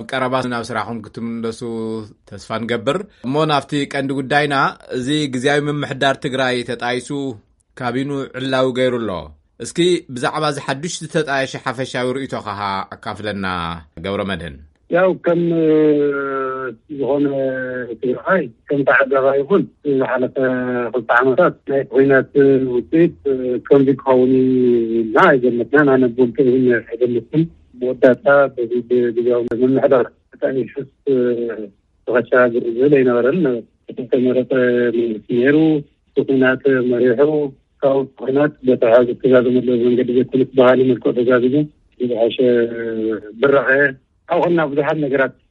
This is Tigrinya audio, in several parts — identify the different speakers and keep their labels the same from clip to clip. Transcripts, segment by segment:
Speaker 1: ኣብ ቀረባ ናብ ስራሕኹም ክትምለሱ ተስፋ ንገብር እሞ ናብቲ ቀንዲ ጉዳይና እዚ ግዜያዊ ምምሕዳር ትግራይ ተጣይሱ ካቢኑ ዕላዊ ገይሩ ኣሎ እስኪ ብዛዕባ እዚ ሓዱሽ ዝተጣየሸ ሓፈሻዊ ርእቶ ከሃ ኣካፍለና ገብረ መድህን
Speaker 2: ያው ከም ዝኾነ ትግራይ ከም ተዓዘባ ይኹን ዝሓለፈ ክልተ ዓመታት ናይ ኩናት ውፅኢት ከምዚ ክኸውን ኢልና ኣይገመትናን ኣነ ቦልተ ይን ኣይገመትኩም መወዳእታ በዚ ብግዝያዊ ምምሕዳር ተጣይሹስ ንኸሸጋግር ዝብል ኣይነበረን። እቲ ዝተመረፀ መንግስቲ ነይሩ፣ ብኲናት መሪሑ፣ ካብኡ እቲ ኲናት በቲ ሕዚ ዝተዛዘመሉ መንገዲ ዘይኮነስ ብኻሊእ መልክዑ ተዛዚሙ ብዝሓሸ ብራኸ ኣብ ኾንና ብዙሓት ነገራት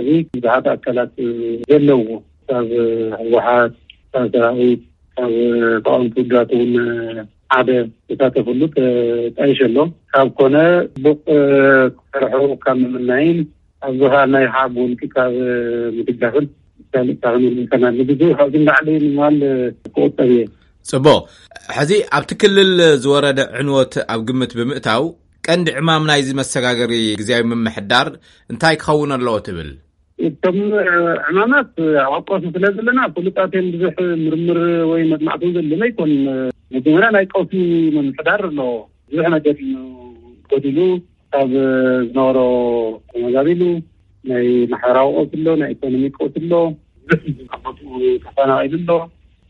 Speaker 2: እዚ ብዙሓት ኣካላት ዘለውዎ ካብ ህወሓት ካብ ሰራዊት ካብ ተቃወምቲ ውድባት እውን ሓደ ዝሳተፍሉ ተጣይሹ ኣሎ። ካብ ኮነ ፅቡቅ ክሰርሑ ካብ ምምናይን ኣብ ዝኸኣልናዮ ሓብ እውን ካብ ምድጋፍን ካልእ ካብ ክንብል ኢና ንግዚኡ ካብዚ ንላዕሊ ምባል ክቁጠብ እየ።
Speaker 1: ፅቡቅ ሕዚ ኣብቲ ክልል ዝወረደ ዕንወት ኣብ ግምት ብምእታው ቀንዲ ዕማም ናይዚ መሰጋገሪ ግዜያዊ ምምሕዳር እንታይ ክኸውን ኣለዎ ትብል?
Speaker 2: እቶም ዕማማት ኣቆሱ ስለ ዘለና ፍሉጣት እዮም ብዙሕ ምርምር ወይ መጽናዕቲ ዘድልዮም ኣይኮኑን። መጀመርያ ናይ ቀውሲ ምምሕዳር ኣለዎ። ብዙሕ ነገር እዩ ጎዲሉ ካብ ዝነበሮ ተመዛቢሉ። ናይ ማሕበራዊ ቀውሲ ኣሎ፣ ናይ ኢኮኖሚ ቀውሲ ኣሎ፣ ብዙሕ ህዝቢ ካብ ቦትኡ ተፈናቒሉ ኣሎ።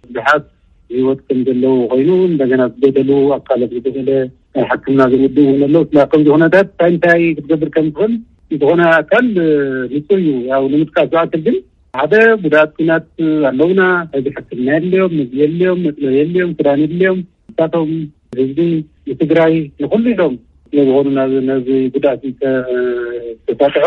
Speaker 2: ብዙሓት ብህይወት ከም ዘለዉ ኾይኑ እንደገና ዝጎደሉ ኣካለ ዝጎደለ ናይ ሕክምና ዝውድእ እውን ኣሎ ስላ ከምዚ ኩነታት እንታይ እንታይ ክትገብር ከም ትኽእል ዝኾነ ኣካል ንፁር እዩ ያው ንምጥቃስ ዝኣክል ግን ሓደ ጉዳት ኩናት ኣለውና ሕዚ ሕክምና የድልዮም ምግቢ የድልዮም መፅለቢ የድልዮም ክዳን የድልዮም ንሳቶም ህዝቢ ንትግራይ ንኩሉ ኢሎም ስለዝኾኑ ነዚ ጉዳት ተሳጥዑ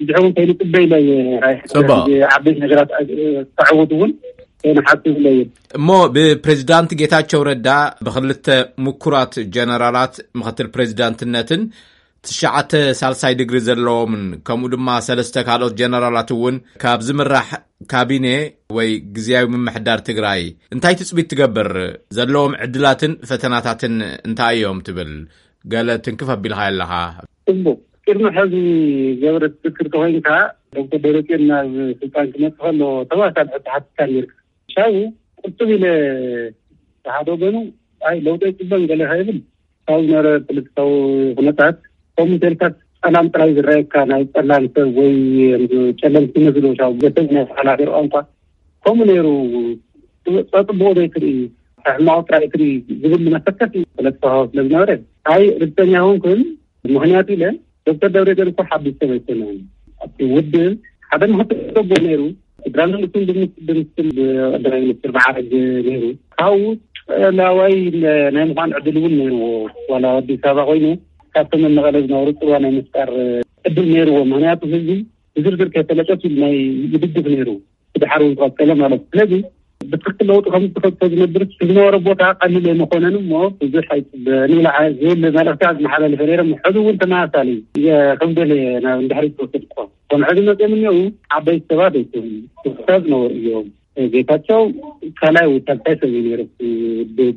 Speaker 2: ብዝሕውን ከይኑ ፅበይ ኢለ እየ ዓበይቲ ነገራት ተዕውት እውን ንሓስብ ኢለ እየ
Speaker 1: እሞ ብፕሬዚዳንት ጌታቸው ረዳ ብክልተ ምኩራት ጀነራላት ምክትል ፕሬዚዳንትነትን ትሽዓተ ሳልሳይ ድግሪ ዘለዎምን ከምኡ ድማ ሰለስተ ካልኦት ጀነራላት እውን ካብ ዝምራሕ ካቢነ ወይ ግዜያዊ ምምሕዳር ትግራይ እንታይ ትፅቢት ትገብር ዘለዎም ዕድላትን ፈተናታትን እንታይ እዮም ትብል ገለ ትንክፍ ኣቢልካ ኣለካ
Speaker 2: ጽቡቅ ቅድሚ ሐዚ ገብረ ትዝክር ተኾይንካ ዶክተር ደብረጽዮን ናብ ስልጣን ክመጽእ ከሎ ተመሳሳሊ ሕቶ ሓቲትካ ኔርካ ሻቡ ቁጥብ ኢለ ብሓደ ወገኑ ኣይ ለውጢ ኣይጽበን ገለ ከይብል ካብኡ ዝነበረ ፖለቲካዊ ኩነታት ከምኡ እንተልካ ጸላም ጥራይ ዝረኣየካ ናይ ጸላም ሰብ ወይ ጨለምቲ ዝመስሉ ሻቡ ገተም ናይ ባዕላ ሃገር ቋንቋ ከምኡ ነይሩ ፀፅቡቁ ዘይትርኢ ሕማቅ ጥራይ ትርኢ ዝብል መሰከት ለተሃወ ስለ ዝነበረ ኣይ ርግጠኛ ሆንኩን ምክንያቱ ኢለ ዶክተር ደብረገን እኮ ሓዲ ሰብ ኣይኮነ ኣብቲ ውድብ ሓደ ማሕተ ዘቦ ነይሩ ስድራ መንግስትን ብምስል ቀዳማይ ሚኒስትር ብዓረግ ነይሩ ካብኡ ላዋይ ናይ ምኳን ዕድል እውን ነይርዎ ዋላ ኣዲስ ኣበባ ኮይኑ ካብቶም መቐለ ዝነበሩ ፅልዋ ናይ ምፍጣር ዕድል ነይርዎ ምክንያቱ ህዝቢ ብዝርዝር ከይፈለጠት ናይ ምድግፍ ነይሩ ብድሓር እውን ዝቐፀለ ማለት እዩ ስለዚ ብትክክል ለውጢ ከም ዝተፈቶ ዝነብር ዝነበረ ቦታ ቀሊል ኣይመኮነን እሞ ብዙሕ ኣይፅበንብላ ዝብል መልእክቲ ዝመሓላለፈ ነይሮም ሕዚ እውን ተመሳሳሊ ከምደለ ናብ እንድሕሪ ዝወሰድኮ ከም ሕዚ መፅኦም እኒው ዓበይቲ ሰባት ኣይኮኑ ስሳ ዝነበሩ እዮም ጌታቸው ካልኣይ ወይ ሳልሳይ ሰብ እዩ ነይሩ ውድብ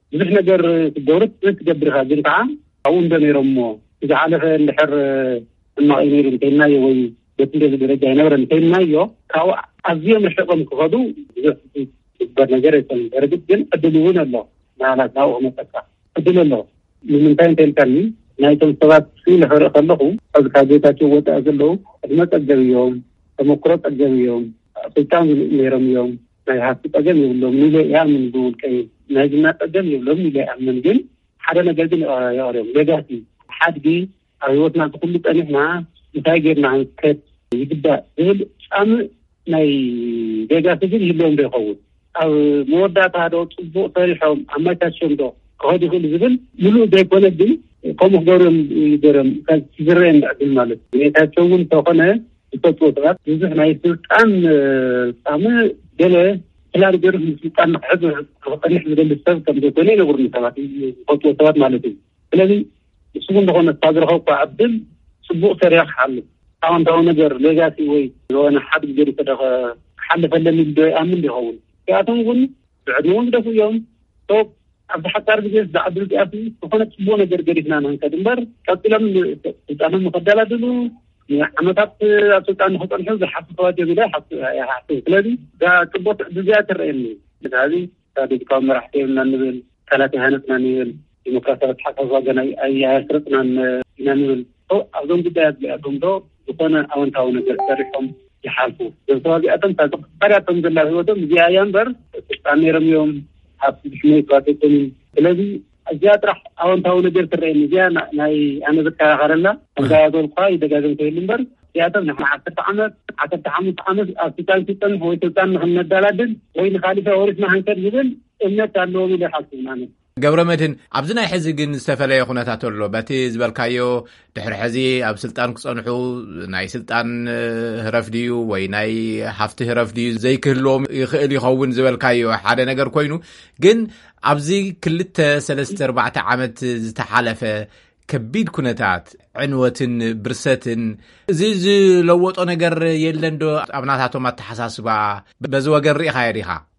Speaker 2: ብዙሕ ነገር ክገብሩ ትፅቢት ትገብር ኢኻ ግን ከዓ ኣብኡ እንዶ ነይሮም እሞ እቲ ዝሓለፈ እንድሕር ሕማቕ እዩ ነይሩ እንተይልናዮ ወይ በቲ እንደዚ ደረጃ ኣይነበረን እንተይልናዮ ካብኡ ኣዝዮም ርሒቖም ክኸዱ ብዙሕ ትፅቢት ዝግበር ነገር ኣይኮነን በርግፅ ግን ዕድል እውን ኣሎ ምናልባት ናብኡ ክመፀካ ዕድል ኣሎ ንምንታይ እንተይልካኒ ናይቶም ሰባት ስኢለ ክርኢ ከለኹ ሕዚ ካብ ቤታቸው ወፃኢ ዘለዉ ዕድመ ፀገብ እዮም ተመክሮ ፀገብ እዮም ስልጣን ዝንኡ ነይሮም እዮም ናይ ሃፍቲ ጸገም የብሎምን ኢለ እኣምን ብውልቀይ ናይ ዝና ጸገም የብሎምን ኢለ እኣምን ግን ሓደ ነገር ግን የቐርዮም ሌጋሲ ሓድጊ ኣብ ህይወትና ዝኩሉ ጸኒሕና እንታይ ጌርና ክንከድ ይግባእ ዝብል ጻምእ ናይ ሌጋሲ ግን ይህልዎም ዶ ይኸውን ኣብ መወዳእታ ዶ ጽቡቕ ሰሪሖም ኣመቻችዮም ዶ ክኸዱ ይኽእሉ ዝብል ምሉእ ዘይኮነ ግን ከምኡ ክገብርዮም ይገርም ዝረየኒ ዕድል ማለት እዩ ጌታቸው እውን ተኾነ ዝፈትዎ ሰባት ብዙሕ ናይ ስልጣን ጣዕሚ ገለ ፕላን ገይሩ ንስልጣን ንክሕዝ ንክፀንሕ ዝደሊ ሰብ ከም ዘይኮነ ይነግሩኒ ሰባት ዝፈትዎ ሰባት ማለት እዩ ስለዚ ንሱ እውን ዝኾነ ካብ ዝረኸብኩ ዕድል ፅቡቕ ሰሪሖ ክሓልፍ ኣዎንታዊ ነገር ሌጋሲ ወይ ዝኾነ ሓድጊ ገይሩ ክሓልፍ ኣለኒ ኢሉ ዶ ይኣምን ዶ ይኸውን እዚኣቶም እውን ብዕድመ ዝደፍኡ እዮም። ሶ ኣብዚ ሓጻር ግዜ እዚ ዝዓቢ እዚኣሲ ዝኾነ ጽቡቕ ነገር ገዲፍና ንኽንከድ እምበር ቀጺሎም ስልጣኖም ንኸደላድሉ ንዓመታት ኣብ ስልጣን ንኽጸንሑ ዝሓስቡ ሰባት እዮም ኢለ ይሓስብ። ስለዚ እዛ ጽቡቕቲ ዕድል እዚኣ ትረኣየኒ። ስለዚ እታ ዲጂታዊ መራሕቲ የብልናን ንብል፣ ትካላት ኣይሃነጽናን ንብል፣ ዲሞክራሲያዊ ኣተሓሳስባ ገና ኣየስረጽናን ኢና ንብል። ኣብዞም ጉዳያት እዚኣቶምዶ ዝኾነ ኣወንታዊ ነገር ሰሪሖም ይሓልፉ? እዞም ሰባት እዚኣቶም እታ ዘኽታርያቶም ዘላ ህይወቶም እዚኣ እያ እምበር ስልጣን ነይሮም እዮም፣ ሃብቲ ብሽመይ ሰባት ኣይኮኑን። ስለዚ እዚኣ ጥራሕ ኣወንታዊ ነገር ትረኤኒ፣ እዚኣ ናይ ኣነ ዝከራኸረላ እንዳበልኩ ኸኣ ይደጋገም ክህሉ እምበር፣ እዚኣቶም ንዓሰርተ ዓመት ዓሰርተ ሓሙሽተ ዓመት ኣብ ስልጣን ክጸንሑ ወይ ስልጣን ንኽነደላድል ወይ ንኻልእ ሰብ ኣውሪስና ክንከድ ዝብል እምነት ኣለዎም ኢለ ኣይሓስብን ኣነ።
Speaker 1: ገብረመድህን ኣብዚ ናይ ሕዚ ግን ዝተፈለየ ኩነታት ኣሎ በቲ ዝበልካዮ ድሕሪ ሕዚ ኣብ ስልጣን ክፀንሑ ናይ ስልጣን ህረፍ ድዩ ወይ ናይ ሃፍቲ ህረፍ ድዩ ዘይክህልዎም ይኽእል ይኸውን ዝበልካዮ ሓደ ነገር ኮይኑ ግን ኣብዚ ክልተ ሰለስተ ኣርባዕተ ዓመት ዝተሓለፈ ከቢድ ኩነታት ዕንወትን ብርሰትን እዚ ዝለወጦ ነገር የለን ዶ ኣብ ናታቶም ኣተሓሳስባ በዚ ወገን ርኢኻዮ ዲኻ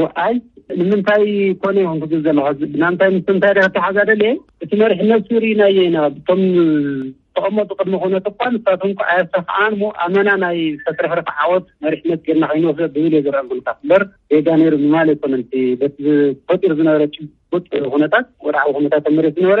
Speaker 1: ዋዓይ ንምንታይ
Speaker 2: ኮነ ይኹን ክብል ዘለካ ናምንታይ ምስ ምንታይ ዶ ክተሓዛ ደልየ እቲ መሪሕነት ሱር ኢናዮ ኢና ብቶም ዝተቐመጡ ቅድሚ ኩነት እኳ ንሳቶም እኳ ኣየሳኽዓን እሞ ኣመና ናይ ዝተትረፍረፈ ዓወት መሪሕነት ጌርና ከይንወስዶ ዝብል እየ ዝረኣኩልካ እምበር ጌጋ ነይሩ ምባል ኣይኮነን በቲ ተፈጢሩ ዝነበረ ጭቡጥ ኩነታት ወድዓዊ ኩነታት ኣብ መሬት ዝነበረ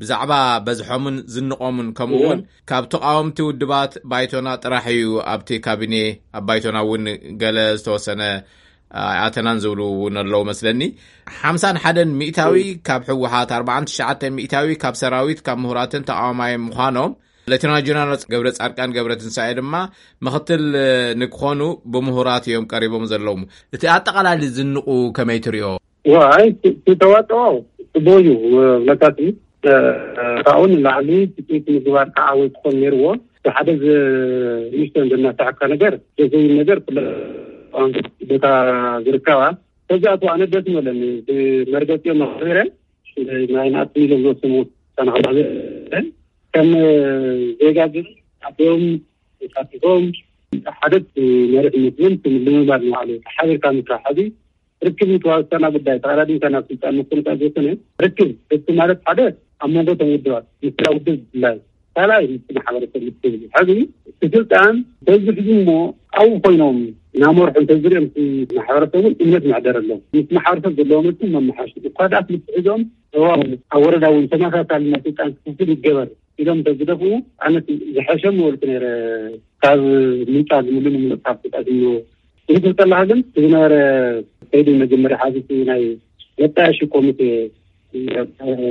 Speaker 1: ብዛዕባ በዝሖምን ዝንቖምን ከምኡ እውን ካብ ተቓወምቲ ውድባት ባይቶና ጥራሕ እዩ ኣብቲ ካቢኔ ኣብ ባይቶና እውን ገለ ዝተወሰነ ኣይኣተናን ዝብሉ እውን ኣለዉ መስለኒ ሓምሳን ሓደን ሚእታዊ ካብ ሕወሓት ኣርባዓን ትሽዓተ ሚእታዊ ካብ ሰራዊት ካብ ምሁራትን ተቃዋማይ ምዃኖም ለተና ጀነራል ገብረ ጻድቃን ገብረ ትንሳኤ ድማ ምክትል ንክኾኑ ብምሁራት እዮም ቀሪቦም ዘለዉ እቲ ኣጠቃላሊ ዝንቑ ከመይ ትሪኦ
Speaker 2: ዋይ ተዋፅኦ ፅቡቅ እዩ መታቲ ካብኡ ንላዕሊ ትፅቢት ምግባር ከዓ ወይ ክኾን ነይርዎ ብሓደ ንእሽቶ ዘናሳሕካ ነገር ዘዘይ ነገር ቦታ ዝርከባ ከዚኣት ኣነ ደስ መለኒ መርገፂኦ መክበረ ናይ ናእቲ ኢሎም ዝወስሙ ሰናዕባ ከም ዜጋ ግን ኣቦም ተሳቲፎም ሓደት መሪሕነት ግን ንምባል ንባዕሉ ሓቢርካ ምስራሕ ሕዚ ርክብ እዩ ተዋሳና ጉዳይ ተቐዳዲምካ ናብ ስልጣን ምፍንቃል ዘይኮነ ርክብ ርክብ ማለት ሓደ ኣብ መንጎ እቶም ውድባት ምስላ ውድብ ብፍላይ ካልኣይ ምስ ማሕበረሰብ ምስ ህዝቢ ሕዚ ስልጣን በዝሕዚ እሞ ኣብኡ ኮይኖም ናመርሑ እንተዝሪኦም ማሕበረሰብን እምነት ምዕደር ኣሎም ምስ ማሕበረሰብ ዘለዎ መት መመሓሹ እኳ ድኣ ትምትሒዞም እዋ ኣብ ወረዳ እውን ተመሳሳሊ ናይ ስልጣን ክፍፍል ይገበር ኢሎም እንተዝደፍኡ ኣነት ዝሐሸ ምበልኩ ነረ ካብ ምንፃ ዝምሉ ንምልእካብ ስልጣት እዮ ክትብል ከለካ ግን እቲ ዝነበረ ከይዲ መጀመርያ ሓዚ እቲ ናይ መጣየሺ ኮሚቴ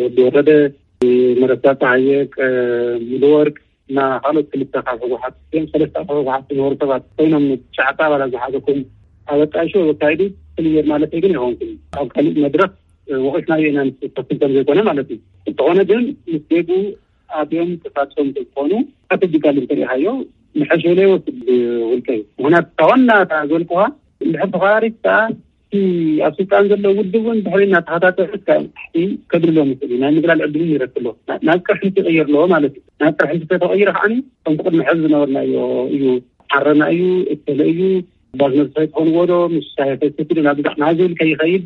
Speaker 2: ወዲ ወረደ መረሳ ፀሃየ ሙሉወርቅ እና ካልኦት ክልተ ካብ ህወሓት እዮም ሰለስተ ካብ ህወሓት ዝነበሩ ሰባት ኮይኖም ትሽዓተ ኣባላት ዝሓዘ ኮይኑ ኣብ ኣጣይሾ ወካይዱ ፍልይ ጌር ማለት ግን ይኸውንኩም ኣብ ካሊእ መድረክ ወቂስናዮ ኢና ንሱ ተክል ከም ዘይኮነ ማለት እዩ እንተኾነ ግን ምስ ዜጉ ኣትዮም ተሳትፎም እንተዝኾኑ ስትራተጂካሊ እንተሪእኻዮ ምሐሸ ኢለ ይወስድ ብውልቀይ ምክንያቱ እታ ዋና እታ ዝበልኩኻ እንድሕር ተኳራሪት ከዓ እቲ ኣብ ስልጣን ዘሎ ውድብ እውን ድሕሪ እናተኸታተለ እስካብ ታሕቲ ከግልሎም ይኽእል እዩ ናይ ምግላል ዕድልን ይረክ ኣሎ ናብ ቅርሕንቲ ይቕየር ኣለዎ ማለት እዩ ናብ ቅርሕንቲ ተተቐይረ ከዓኒ ከምቲ ቅድሚ ሕዚ ዝነበርናዮ እዩ ዓረና እዩ እተለ እዩ ባዝመዝፈ ትኾንዎ ዶ ምስ ሳያፈትት ናብ ብዛዕ ናዝብል ከይኸይድ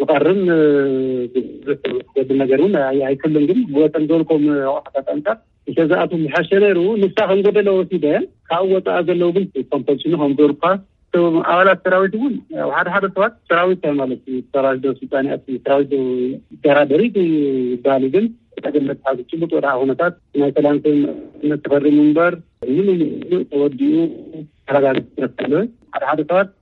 Speaker 2: ዝቐርም ዝገድ ነገር እውን ኣይክልን ግን ወተን ዘልኮም ኣቕሓታት ኣንጻር እንተዝኣቱ ዝሓሸ ነይሩ ንሳ ከም ጎደለ ወሲደ ካብኡ ወፃኣ ዘለዉ ግን ኮምፐልሽኑ ከም ዘልኳ ኣባላት ሰራዊት እውን ኣብ ሓደ ሓደ ሰባት ሰራዊት ታይ ማለት እዩ ሰራዊት ዶ ስልጣን እያ ሰራዊት ዶ ይደራደሪ ይበሃሉ ግን ተገለት ሓዚ ጭቡጥ ወድዓ ኩነታት ናይ ሰላም ስምምነት ተፈሪሙ እምበር ምንም ተወዲኡ ተረጋግፅ ሓደ ሓደ ሰባት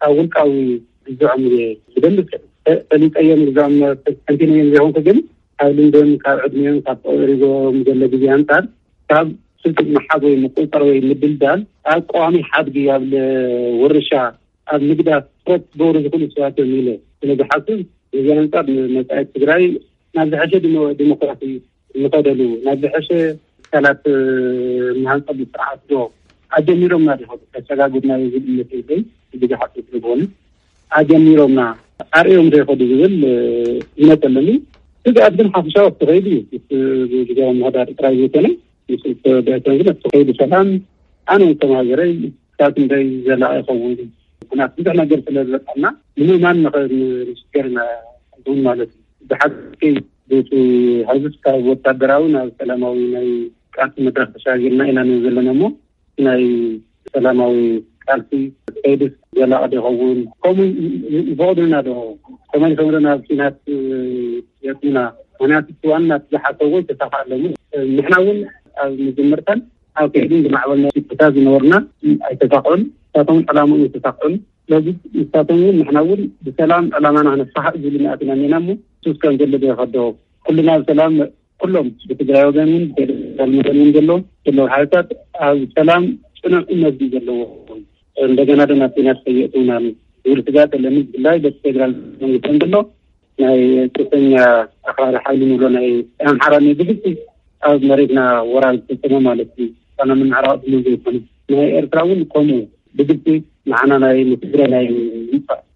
Speaker 2: ካብ ውልቃዊ ግዝዖም እየ ዝብል ፈሊጠዮ ንግዝዖም ከንቲነዮም ዘይኮንኩ ግን ካብ ልምዶም ካብ ዕድሚኦም ካብ ተቐሪቦም ዘሎ ግዜ ኣንፃር ካብ ስልቲ ምሓዝ ወይ ምቁፅፃር ወይ ምድልዳል ኣብ ቀዋሚ ሓድጊ ኣብ ውርሻ ኣብ ምግዳፍ ትኩረት ክገብሩ ዝኽእሉ ሰባት እዮም ኢለ ስለ ዝሓስብ እዚ ኣንፃር ንመፃኢ ትግራይ ናብ ዝሐሸ ዲሞክራሲ ንኸደሉ ናብ ዝሐሸ ትካላት መሃንፀ ስርዓትዶ ኣጀሚሮምና ዲኸ ተሰጋግድና ዩ ዝብል መትንተይ እጅግ ሓፂር ስለዝኾነ ኣጀሚሮምና ኣርእዮም ዘይኸዱ ዝብል እምነት ኣለኒ ስግኣት ግን ሓፈሻዊ ኣብቲ ከይዱ እዩ ግዜያዊ ምሕዳር ጥራይ ዘይኮነ ምስ ብሕተን ግን ኣብቲ ከይዱ ሰላም ኣነ ውን ከም ሃገረይ ካብ ክንደይ ዘላቒ ይኸውን ምክንያት ብዙሕ ነገር ስለ ዝበፅሐና ንምእማን ንኽእል ንስገር ኢና ውን ማለት እዩ ብሓቂ እቲ ሕዝስ ካብ ወታደራዊ ናብ ሰላማዊ ናይ ቃልሲ መድረኽ ተሻጊርና ኢና ንብል ዘለና እሞ ናይ ሰላማዊ ቃልሲ ከይድስ ዘላቒ ዶ ይኸውን? ከምኡ ይፈቕዱልና ዶ? ተመሊሶም ዶ ናብ ኲናት የእትዉና? ምኽንያቱ እቲ ዋና እቲ ዝሓሰብዎ ይተሳኽዐሎም እዩ። ንሕና እውን ኣብ መጀመርታን ኣብ ከይድን ዝማዕበልናዮ ሽቶታት ዝነበሩና ኣይተሳኽዑን፣ ንሳቶም እውን ዕላምኦም ኣይተሳኽዑን። ስለዚ ንሳቶም እውን ንሕና እውን ብሰላም ዕላማና ክነሳኽዕ ዝብሉና ኣቲና እኒኤና እሞ፣ ሱስ ከም ዘሎ ዶ ይኸዶ ኩልና ብሰላም ኩሎም ብትግራይ ወገን ውን ብፌደራል መገን ውን ዘሎ ዘለዉ ሓይልታት ኣብ ሰላም ፅኑዕ እምነት ድዩ ዘለዎ እንደገና ዶ ናብ ኩናት ከየእትውና ዝብል ስጋት ኣለኒ ብፍላይ በቲ ፌደራል መንግስቲ ከም ዘሎ ናይ ፅሰኛ ኣኽራሪ ሓይሊ ንብሎ ናይ ኣምሓራ ኒ ብግልፂ ኣብ መሬትና ወራር ዝፈፀመ ማለት እዩ ካና ምምዕራቕ ድዩ ዘይኮነ ናይ ኤርትራ ውን ከምኡ ብግልፂ ንዓና ናይ ንትግራይ ናይ ምምፃእ